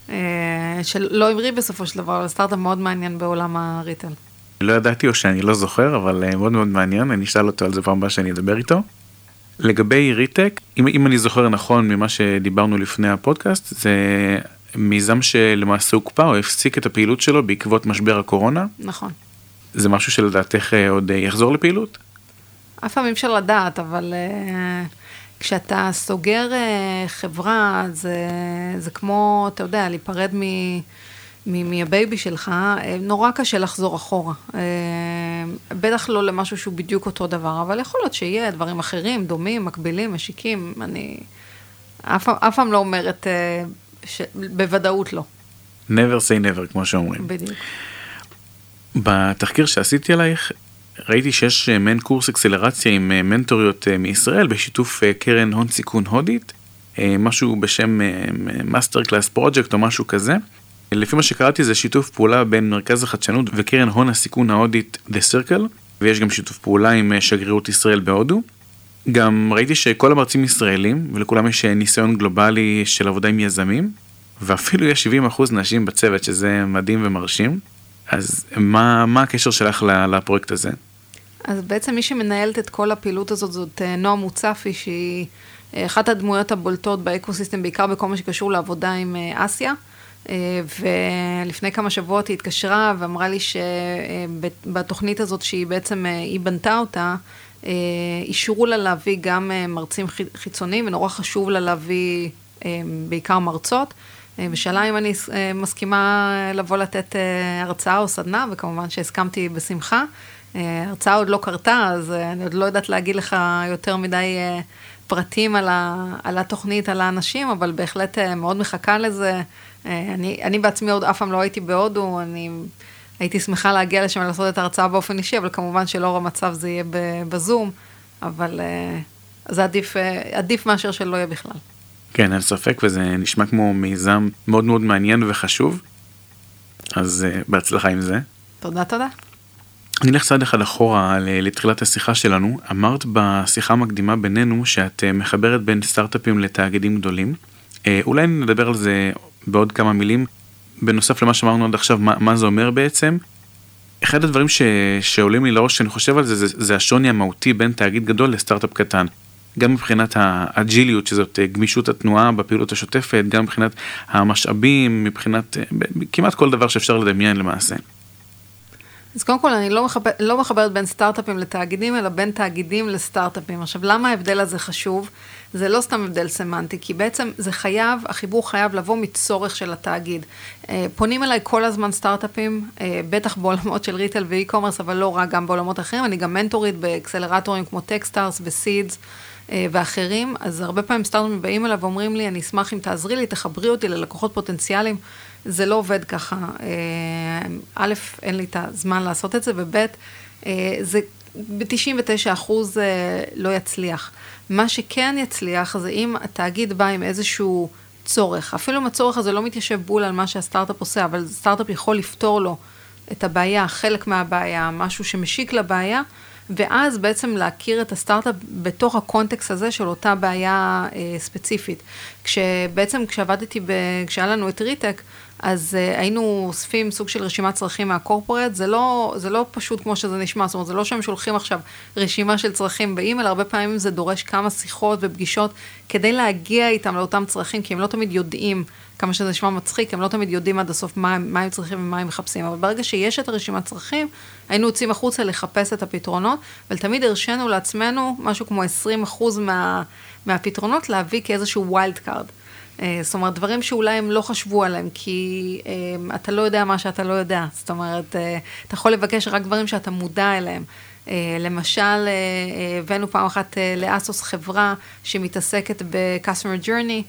אה, שלא המריא בסופו של דבר, אבל סטארט-אפ מאוד מעניין בעולם הריטל. לא ידעתי או שאני לא זוכר, אבל אה, מאוד מאוד מעניין, אני אשאל אותו על זה פעם הבאה שאני אדבר איתו. לגבי ריטק, אם, אם אני זוכר נכון ממה שדיברנו לפני הפודקאסט, זה מיזם שלמעשה הוקפא או הפסיק את הפעילות שלו בעקבות משבר הקורונה. נכון. זה משהו שלדעתך אה, עוד אה, יחזור לפעילות? אף פעם אי אפשר לדעת, אבל uh, כשאתה סוגר uh, חברה, זה, זה כמו, אתה יודע, להיפרד מ... מהבייבי שלך, נורא קשה לחזור אחורה. בטח לא למשהו שהוא בדיוק אותו דבר, אבל יכול להיות שיהיה דברים אחרים, דומים, מקבילים, משיקים. אני אף, אף פעם לא אומרת ש... בוודאות לא. never say never, כמו שאומרים. בדיוק. בתחקיר שעשיתי עלייך, ראיתי שיש אה, מעין קורס אקסלרציה עם אה, מנטוריות אה, מישראל בשיתוף קרן הון סיכון הודית, משהו בשם Master Class Project או משהו כזה. לפי מה שקראתי זה שיתוף פעולה בין מרכז החדשנות וקרן הון הסיכון ההודית The Circle, ויש גם שיתוף פעולה עם שגרירות ישראל בהודו. גם ראיתי שכל המרצים ישראלים, ולכולם יש ניסיון גלובלי של עבודה עם יזמים, ואפילו יש 70% נשים בצוות, שזה מדהים ומרשים. אז מה, מה הקשר שלך לפרויקט הזה? אז בעצם מי שמנהלת את כל הפעילות הזאת זאת אה, נועה מוצפי, שהיא אה, אחת הדמויות הבולטות באקוסיסטם, בעיקר בכל מה שקשור לעבודה עם אה, אסיה. ולפני כמה שבועות היא התקשרה ואמרה לי שבתוכנית הזאת שהיא בעצם, היא בנתה אותה, אה, אישרו לה להביא גם אה, מרצים חיצוניים, ונורא חשוב לה להביא אה, בעיקר מרצות. ושאלה אם אני מסכימה לבוא לתת הרצאה או סדנה, וכמובן שהסכמתי בשמחה. ההרצאה עוד לא קרתה, אז אני עוד לא יודעת להגיד לך יותר מדי פרטים על, ה, על התוכנית, על האנשים, אבל בהחלט מאוד מחכה לזה. אני, אני בעצמי עוד אף פעם לא הייתי בהודו, אני הייתי שמחה להגיע לשם ולעשות את ההרצאה באופן אישי, אבל כמובן שלאור המצב זה יהיה בזום, אבל uh, זה עדיף, uh, עדיף מאשר שלא יהיה בכלל. כן, אין ספק, וזה נשמע כמו מיזם מאוד מאוד מעניין וחשוב, אז uh, בהצלחה עם זה. תודה, תודה. אני אלך צעד אחד אחורה לתחילת השיחה שלנו. אמרת בשיחה המקדימה בינינו שאת מחברת בין סטארט-אפים לתאגידים גדולים. אולי נדבר על זה בעוד כמה מילים. בנוסף למה שאמרנו עד עכשיו, מה, מה זה אומר בעצם. אחד הדברים ש, שעולים לי לראש שאני חושב על זה, זה, זה השוני המהותי בין תאגיד גדול לסטארט-אפ קטן. גם מבחינת האג'יליות שזאת אה, גמישות התנועה בפעילות השוטפת, גם מבחינת המשאבים, מבחינת אה, כמעט כל דבר שאפשר לדמיין למעשה. אז קודם כל, אני לא, מחבר, לא מחברת בין סטארט-אפים לתאגידים, אלא בין תאגידים לסטארט-אפים. עכשיו, למה ההבדל הזה חשוב? זה לא סתם הבדל סמנטי, כי בעצם זה חייב, החיבור חייב לבוא מצורך של התאגיד. אה, פונים אליי כל הזמן סטארט-אפים, אה, בטח בעולמות של retail ו e-commerce, אבל לא רק, גם בעולמות אחרים. אני גם מנטורית באקסלרטורים כמו Techstars וסידס. אה, ואחרים, אז הרבה פעמים סטארט-אפים באים אליי ואומרים לי, אני אשמח אם תעזרי לי, תחברי אותי ללקוחות פוטנציאליים. זה לא עובד ככה. א', אין לי את הזמן לעשות את זה, וב', זה ב-99 אחוז לא יצליח. מה שכן יצליח זה אם התאגיד בא עם איזשהו צורך, אפילו אם הצורך הזה לא מתיישב בול על מה שהסטארט-אפ עושה, אבל סטארט-אפ יכול לפתור לו את הבעיה, חלק מהבעיה, משהו שמשיק לבעיה, ואז בעצם להכיר את הסטארט-אפ בתוך הקונטקסט הזה של אותה בעיה אה, ספציפית. כשבעצם כשעבדתי, ב... כשהיה לנו את Re:Tech, אז אה, היינו אוספים סוג של רשימת צרכים מה corporate, זה לא, זה לא פשוט כמו שזה נשמע, זאת אומרת, זה לא שהם שולחים עכשיו רשימה של צרכים באימייל, הרבה פעמים זה דורש כמה שיחות ופגישות כדי להגיע איתם לאותם צרכים, כי הם לא תמיד יודעים, כמה שזה נשמע מצחיק, הם לא תמיד יודעים עד הסוף מה, מה הם צריכים ומה הם מחפשים, אבל ברגע שיש את הרשימת צרכים, היינו יוצאים החוצה לחפש את הפתרונות, ותמיד הרשינו לעצמנו משהו כמו 20% מה, מהפתרונות להביא כאיזשהו wild card. אה, זאת אומרת, דברים שאולי הם לא חשבו עליהם, כי אה, אתה לא יודע מה שאתה לא יודע. זאת אומרת, אה, אתה יכול לבקש רק דברים שאתה מודע אליהם. למשל, הבאנו פעם אחת ל ASOS חברה שמתעסקת ב-customer journey,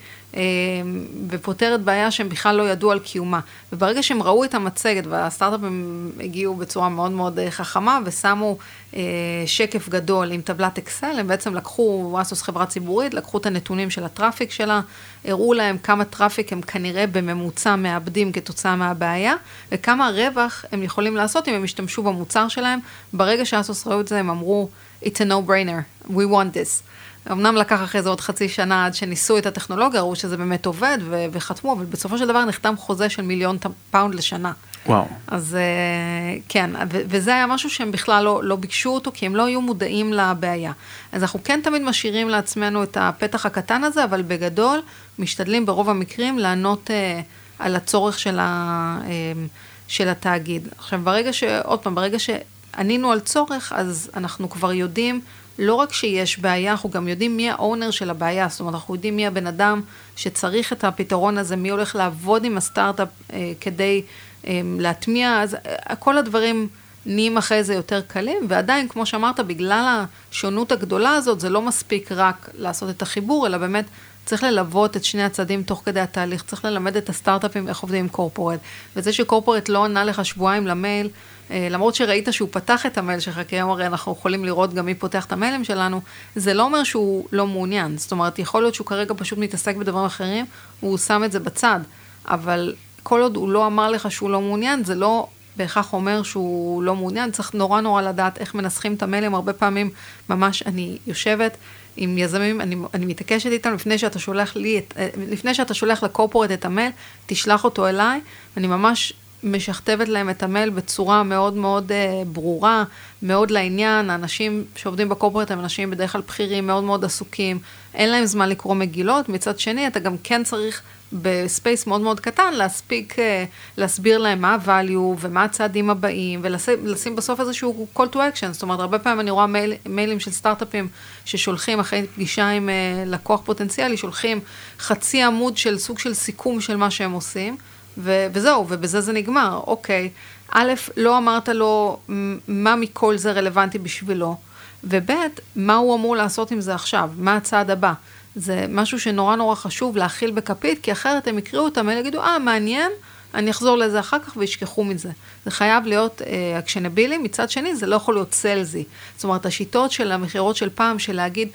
ופותרת בעיה שהם בכלל לא ידעו על קיומה. וברגע שהם ראו את המצגת, והסטארט-אפים הגיעו בצורה מאוד מאוד אה, חכמה, ושמו אה, שקף גדול עם טבלת אקסל, הם בעצם לקחו, ASOS חברה ציבורית, לקחו את הנתונים של ה traffic שלה, הראו להם כמה traffic הם כנראה בממוצע מאבדים כתוצאה מהבעיה, וכמה רווח הם יכולים לעשות אם הם ישתמשו במוצר שלהם. ברגע ש ASOS ראו את זה, הם אמרו, it's a no-brainer, we want this. אמנם לקח אחרי זה עוד חצי שנה עד שניסו את הטכנולוגיה, ראו שזה באמת עובד ו- וחתמו, אבל בסופו של דבר נחתם חוזה של מיליון פאונד לשנה. וואו. אז אה, כן, ו- וזה היה משהו שהם בכלל לא, לא ביקשו אותו, כי הם לא היו מודעים לבעיה. אז אנחנו כן תמיד משאירים לעצמנו את הפתח הקטן הזה, אבל בגדול משתדלים ברוב המקרים לענות uh, על הצורך של, ה- uh, של התאגיד. עכשיו, ברגע ש... עוד פעם, ברגע שענינו על צורך, אז אנחנו כבר יודעים לא רק שיש בעיה, אנחנו גם יודעים מי האונר של הבעיה, זאת אומרת, אנחנו יודעים מי הבן אדם שצריך את הפתרון הזה, מי הולך לעבוד עם הסטארט-אפ אה, כדי אה, להטמיע, אז אה, כל הדברים נהיים אחרי זה יותר קלים, ועדיין, כמו שאמרת, בגלל השונות הגדולה הזאת, זה לא מספיק רק לעשות את החיבור, אלא באמת צריך ללוות את שני הצדדים תוך כדי התהליך, צריך ללמד את הסטארט-אפים איך עובדים עם קורפורט. וזה שקורפורט לא ענה לך שבועיים למייל, אה, למרות שראית שהוא פתח את המייל שלך, כי היום הרי אנחנו יכולים לראות גם מי פותח את המיילים שלנו, זה לא אומר שהוא לא מעוניין. זאת אומרת, יכול להיות שהוא כרגע פשוט מתעסק בדברים אחרים, הוא שם את זה בצד. אבל כל עוד הוא לא אמר לך שהוא לא מעוניין, זה לא בהכרח אומר שהוא לא מעוניין. צריך נורא נורא לדעת איך מנסחים את המיילים. הרבה פעמים ממש אני יושבת עם יזמים, אני, אני מתעקשת איתם לפני שאתה שולח לי, את, אה, לפני שאתה שולח לקורפורט את המייל, תשלח אותו אליי. אני ממש משכתבת להם את המייל בצורה מאוד מאוד uh, ברורה, מאוד לעניין. האנשים שעובדים בקורפורט הם אנשים בדרך כלל בכירים, מאוד מאוד עסוקים, אין להם זמן לקרוא מגילות. מצד שני, אתה גם כן צריך ב space מאוד מאוד קטן להספיק אה, להסביר להם מה ה-value ומה הצעדים הבאים, ולשים בסוף איזשהו call to action. זאת אומרת, הרבה פעמים אני רואה מייל, מיילים של סטארט-אפים ששולחים אחרי פגישה עם אה, לקוח פוטנציאלי, שולחים חצי עמוד של סוג של סיכום של מה שהם עושים. ו- וזהו, ובזה זה נגמר. אוקיי, א', לא אמרת לו מה מכל זה רלוונטי בשבילו, וב', מה הוא אמור לעשות עם זה עכשיו, מה הצעד הבא. זה משהו שנורא נורא חשוב להכיל בכפית, כי אחרת הם יקראו אותם, הם יגידו, אה, מעניין, אני אחזור לזה אחר כך וישכחו מזה. זה חייב להיות אה, מצד שני זה לא יכול להיות סלזי. זאת אומרת, השיטות של המכירות של פעם, של להגיד,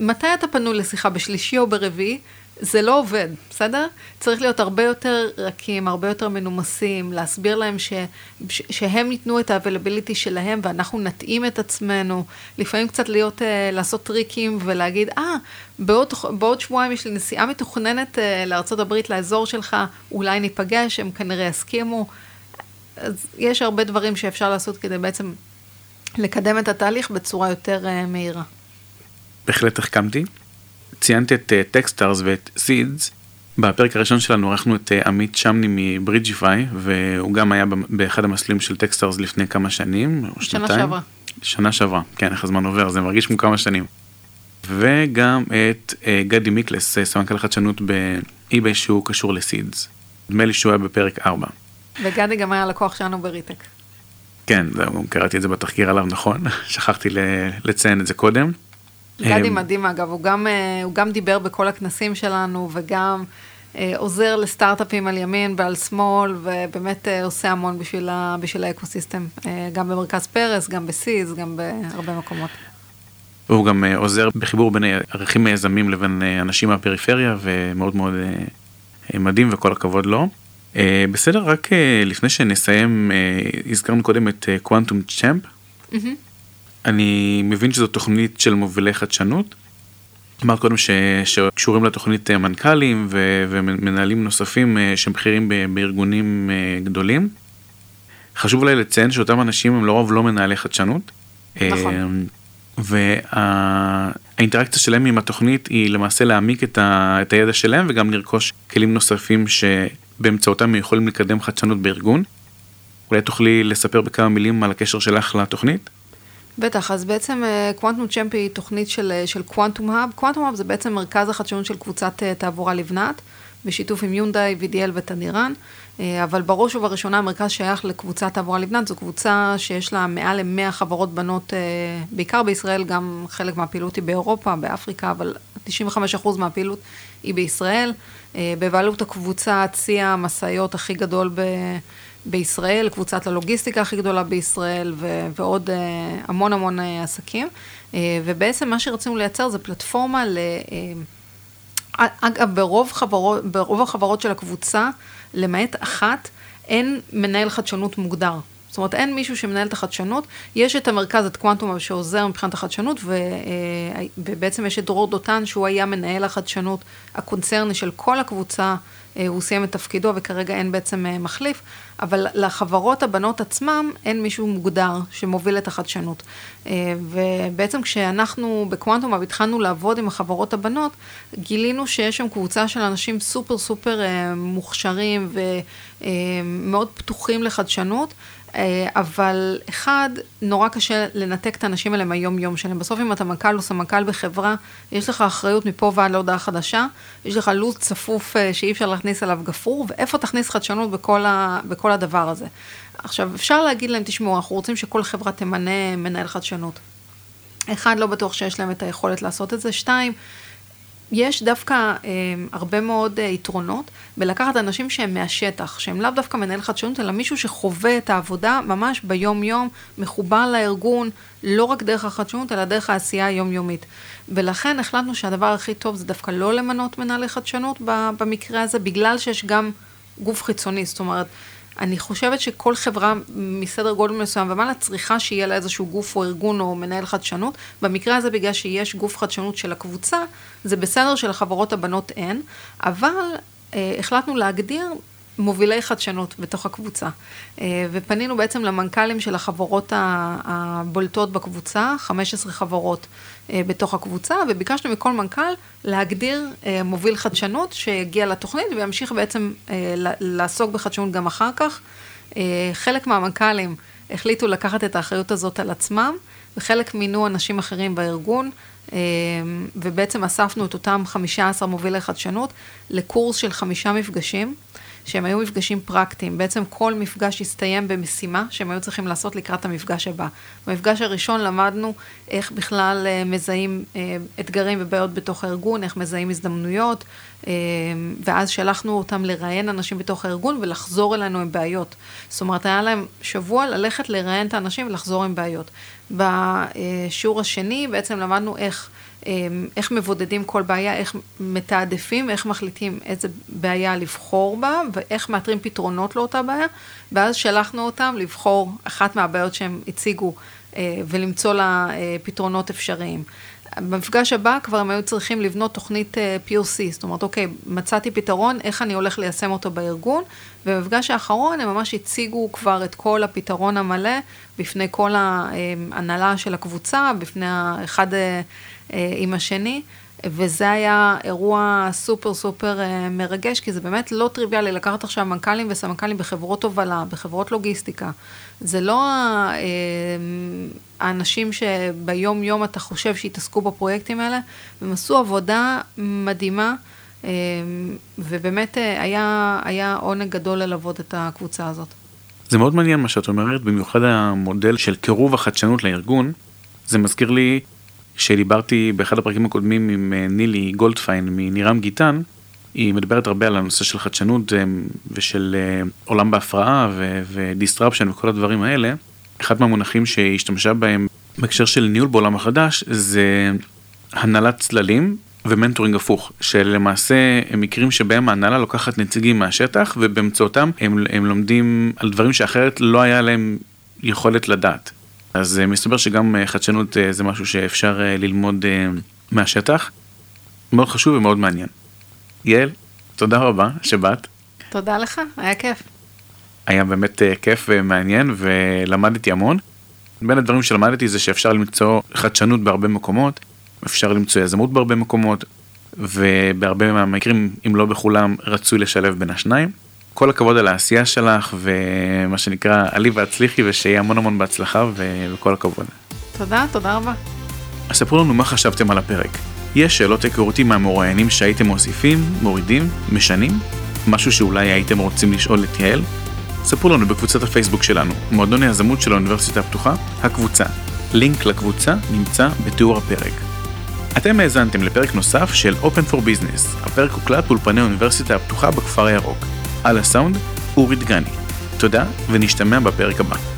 מתי אתה פנוי לשיחה, בשלישי או ברביעי? זה לא עובד, בסדר? צריך להיות הרבה יותר רכים, הרבה יותר מנומסים, להסביר להם ש, ש, שהם ייתנו את ה-availability שלהם ואנחנו נתאים את עצמנו. לפעמים קצת להיות, אה, לעשות טריקים ולהגיד, אה, אה, בעוד, בעוד שבועיים יש לי נסיעה מתוכננת אה, לארה"ב, לאזור שלך, אולי ניפגש, הם כנראה יסכימו. אז יש הרבה דברים שאפשר לעשות כדי בעצם לקדם את התהליך בצורה יותר אה, מהירה. בהחלט החכמתי. ציינתי את Techstars אה, ואת סידס. בפרק הראשון שלנו אירחנו את אה, עמית שמני מ Bridgify והוא גם היה באחד המסלולים של Techstars לפני כמה שנים או שנתיים. שנה שעברה. שנה שעברה, כן, איך הזמן עובר, זה מרגיש כמו כמה שנים. וגם את uh, גדי מיקלס, סמנכ"ל חדשנות באי-ביי שהוא קשור לסידס. נדמה לי שהוא היה בפרק 4. וגדי גם היה לקוח שלנו בריטק. כן, קראתי את זה בתחקיר עליו, נכון, שכחתי לציין את זה קודם. גדי מדהים אגב, הוא גם, אה, הוא גם דיבר בכל הכנסים שלנו וגם אה, עוזר לסטארט-אפים על ימין ועל שמאל ובאמת אה, עושה המון בשביל, ה, בשביל האקוסיסטם, גם במרכז פרס, גם בסיז, גם בהרבה מקומות. הוא גם עוזר בחיבור בין ערכים מיזמים לבין אנשים מהפריפריה ומאוד מאוד מדהים וכל הכבוד לו. בסדר, רק לפני שנסיים, הזכרנו קודם את קוונטום צ'אמפ. Mm-hmm. אני מבין שזו תוכנית של מובילי חדשנות. אמרת קודם ש... שקשורים לתוכנית אה, מנכ"לים ו... ומנהלים נוספים אה, שהם בכירים. בארגונים אה, גדולים. חשוב אולי לציין שאותם אנשים הם לרוב לא מנהלי חדשנות. נכון. והאינטראקציה שלהם עם התוכנית היא למעשה להעמיק את, ה... את הידע שלהם וגם לרכוש כלים נוספים שבאמצעותם יכולים לקדם חדשנות בארגון. אולי תוכלי לספר בכמה מילים על הקשר שלך לתוכנית? בטח, אז בעצם קוונטום צ'מפ היא תוכנית של, של קוונטום האב. קוונטום האב זה בעצם מרכז החדשנות של קבוצת uh, תעבורה לבנת, בשיתוף עם יונדאי, VDL ותדירן, אבל בראש ובראשונה המרכז שייך לקבוצת תעבורה לבנת, זו קבוצה שיש לה מעל ל-100 חברות בנות, בעיקר בישראל, גם חלק מהפעילות היא באירופה, באפריקה, אבל 95% מהפעילות היא בישראל. בבעלות הקבוצה צי המשאיות הכי גדול ב... בישראל, קבוצת הלוגיסטיקה הכי גדולה בישראל ו- ועוד uh, המון המון uh, עסקים. Uh, ובעצם מה שרצינו לייצר זה פלטפורמה ל... Uh, אגב, ברוב, חברות, ברוב החברות של הקבוצה, למעט אחת, אין מנהל חדשנות מוגדר. זאת אומרת, אין מישהו שמנהל את החדשנות, יש את המרכז, את קוונטום, שעוזר מבחינת החדשנות, ו, ובעצם יש את דרור דותן, שהוא היה מנהל החדשנות הקונצרני של כל הקבוצה אה, הוא סיים את תפקידו וכרגע אין בעצם אה, מחליף, אבל לחברות הבנות עצמם אין מישהו מוגדר שמוביל את החדשנות. אה, ובעצם כשאנחנו בקוונטום התחלנו לעבוד עם החברות הבנות, גילינו שיש שם קבוצה של אנשים סופר סופר מוכשרים ומאוד פתוחים לחדשנות. אה, אבל אחד, נורא קשה לנתק את האנשים האלה מהיום-יום שלהם. בסוף אם אתה מנכ"ל או סמנכ"ל בחברה, יש לך אחריות מפה ועד להודעה חדשה, יש לך לו"ז צפוף אה, שאי אפשר להכניס עליו גפרור, ואיפה תכניס חדשנות בכל, ה, בכל הדבר הזה. עכשיו, אפשר להגיד להם, תשמעו, אנחנו רוצים שכל חברה תמנה מנהל חדשנות. אחד, לא בטוח שיש להם את היכולת לעשות את זה. שתיים, יש דווקא אה, הרבה מאוד אה, יתרונות בלקחת אנשים שהם מהשטח, שהם לאו דווקא מנהל חדשנות, אלא מישהו שחווה את העבודה ממש ביום-יום, מחובר לארגון, לא רק דרך החדשנות, אלא דרך העשייה היומיומית. ולכן החלטנו שהדבר הכי טוב זה דווקא לא למנות מנהלי חדשנות במקרה הזה, בגלל שיש גם גוף חיצוני, זאת אומרת, אני חושבת שכל חברה מסדר גודל מסוים ומעלה צריכה שיהיה לה איזשהו גוף או ארגון או מנהל חדשנות. במקרה הזה, בגלל שיש גוף חדשנות של הקבוצה, זה בסדר שלחברות הבנות אין, אבל אה, החלטנו להגדיר מובילי חדשנות בתוך הקבוצה. אה, ופנינו בעצם למנכ"לים של החברות הבולטות בקבוצה, 15 חברות אה, בתוך הקבוצה, וביקשנו מכל מנכ"ל להגדיר אה, מוביל חדשנות שיגיע לתוכנית וימשיך בעצם לעסוק בחדשנות גם אחר כך. חלק מהמנכ"לים החליטו לקחת את האחריות הזאת על עצמם, וחלק מינו אנשים אחרים בארגון. ובעצם אספנו את אותם 15 מובילי חדשנות לקורס של חמישה מפגשים. שהם היו מפגשים פרקטיים. בעצם כל מפגש הסתיים במשימה שהם היו צריכים לעשות לקראת המפגש הבא. במפגש הראשון למדנו איך בכלל אה, מזהים אה, אתגרים ובעיות בתוך הארגון, איך מזהים הזדמנויות, אה, ואז שלחנו אותם לראיין אנשים בתוך הארגון ולחזור אלינו עם בעיות. זאת אומרת, היה להם שבוע ללכת לראיין את האנשים ולחזור עם בעיות. בשיעור השני בעצם למדנו איך... אמ, איך מבודדים כל בעיה, איך מתעדפים, איך מחליטים איזה בעיה לבחור בה, ואיך מאתרים פתרונות לאותה בעיה, ואז שלחנו אותם לבחור אחת מהבעיות שהם הציגו אה, ולמצוא לה אה, פתרונות אפשריים. במפגש הבא כבר הם היו צריכים לבנות תוכנית אה, POC, זאת אומרת, אוקיי, מצאתי פתרון, איך אני הולך ליישם אותו בארגון, ובמפגש האחרון הם ממש הציגו כבר את כל הפתרון המלא בפני כל ההנהלה של הקבוצה, בפני אחד עם השני, וזה היה אירוע סופר סופר אה, מרגש, כי זה באמת לא טריוויאלי לקחת עכשיו מנכ"לים וסמנכ"לים בחברות הובלה, בחברות לוגיסטיקה. זה לא אה, האנשים שביום יום אתה חושב שהתעסקו בפרויקטים האלה, הם עשו עבודה מדהימה. ובאמת היה, היה עונג גדול ללוות את הקבוצה הזאת. זה מאוד מעניין מה שאת אומרת, במיוחד המודל של קירוב החדשנות לארגון. זה מזכיר לי שדיברתי באחד הפרקים הקודמים עם אה, נילי גולדפיין מנירם גיטן, היא מדברת הרבה על הנושא של חדשנות אה, ושל אה, עולם בהפרעה ו disruption וכל הדברים האלה. אחד מהמונחים שהיא השתמשה בהם בהקשר של ניהול בעולם החדש זה הנהלת צללים ומנטורינג הפוך, שלמעשה הם מקרים שבהם ההנהלה לוקחת נציגים מהשטח ובאמצעותם הם, הם לומדים על דברים שאחרת לא היה להם יכולת לדעת. אז אה, מסתבר שגם אה, חדשנות אה, זה משהו שאפשר ללמוד מהשטח. מאוד חשוב ומאוד מעניין. יעל, תודה רבה שבאת. תודה לך, היה כיף. היה באמת כיף ומעניין ולמדתי המון. בין הדברים שלמדתי זה שאפשר למצוא חדשנות בהרבה מקומות, אפשר למצוא יזמות בהרבה מקומות, ובהרבה מהמקרים, אם לא בכולם, רצוי לשלב בין השניים. כל הכבוד על העשייה שלך ומה שנקרא עלי והצליחי ושיהיה המון המון בהצלחה וכל הכבוד. תודה, תודה רבה. אז ספרו לנו מה חשבתם על הפרק. יש שאלות היכרותי מהמרואיינים שהייתם מוסיפים, מורידים, משנים? משהו שאולי הייתם רוצים לשאול את יעל? ספרו לנו בקבוצת הפייסבוק שלנו, מועדון היזמות של האוניברסיטה הפתוחה, הקבוצה. לינק לקבוצה נמצא בתיאור הפרק. אתם האזנתם לפרק נוסף של Open for Business, הפרק הוקלט באולפני האוניברסיטה הפתוחה בכפר הירוק. על הסאונד, אורי דגני. תודה, ונשתמע בפרק הבא.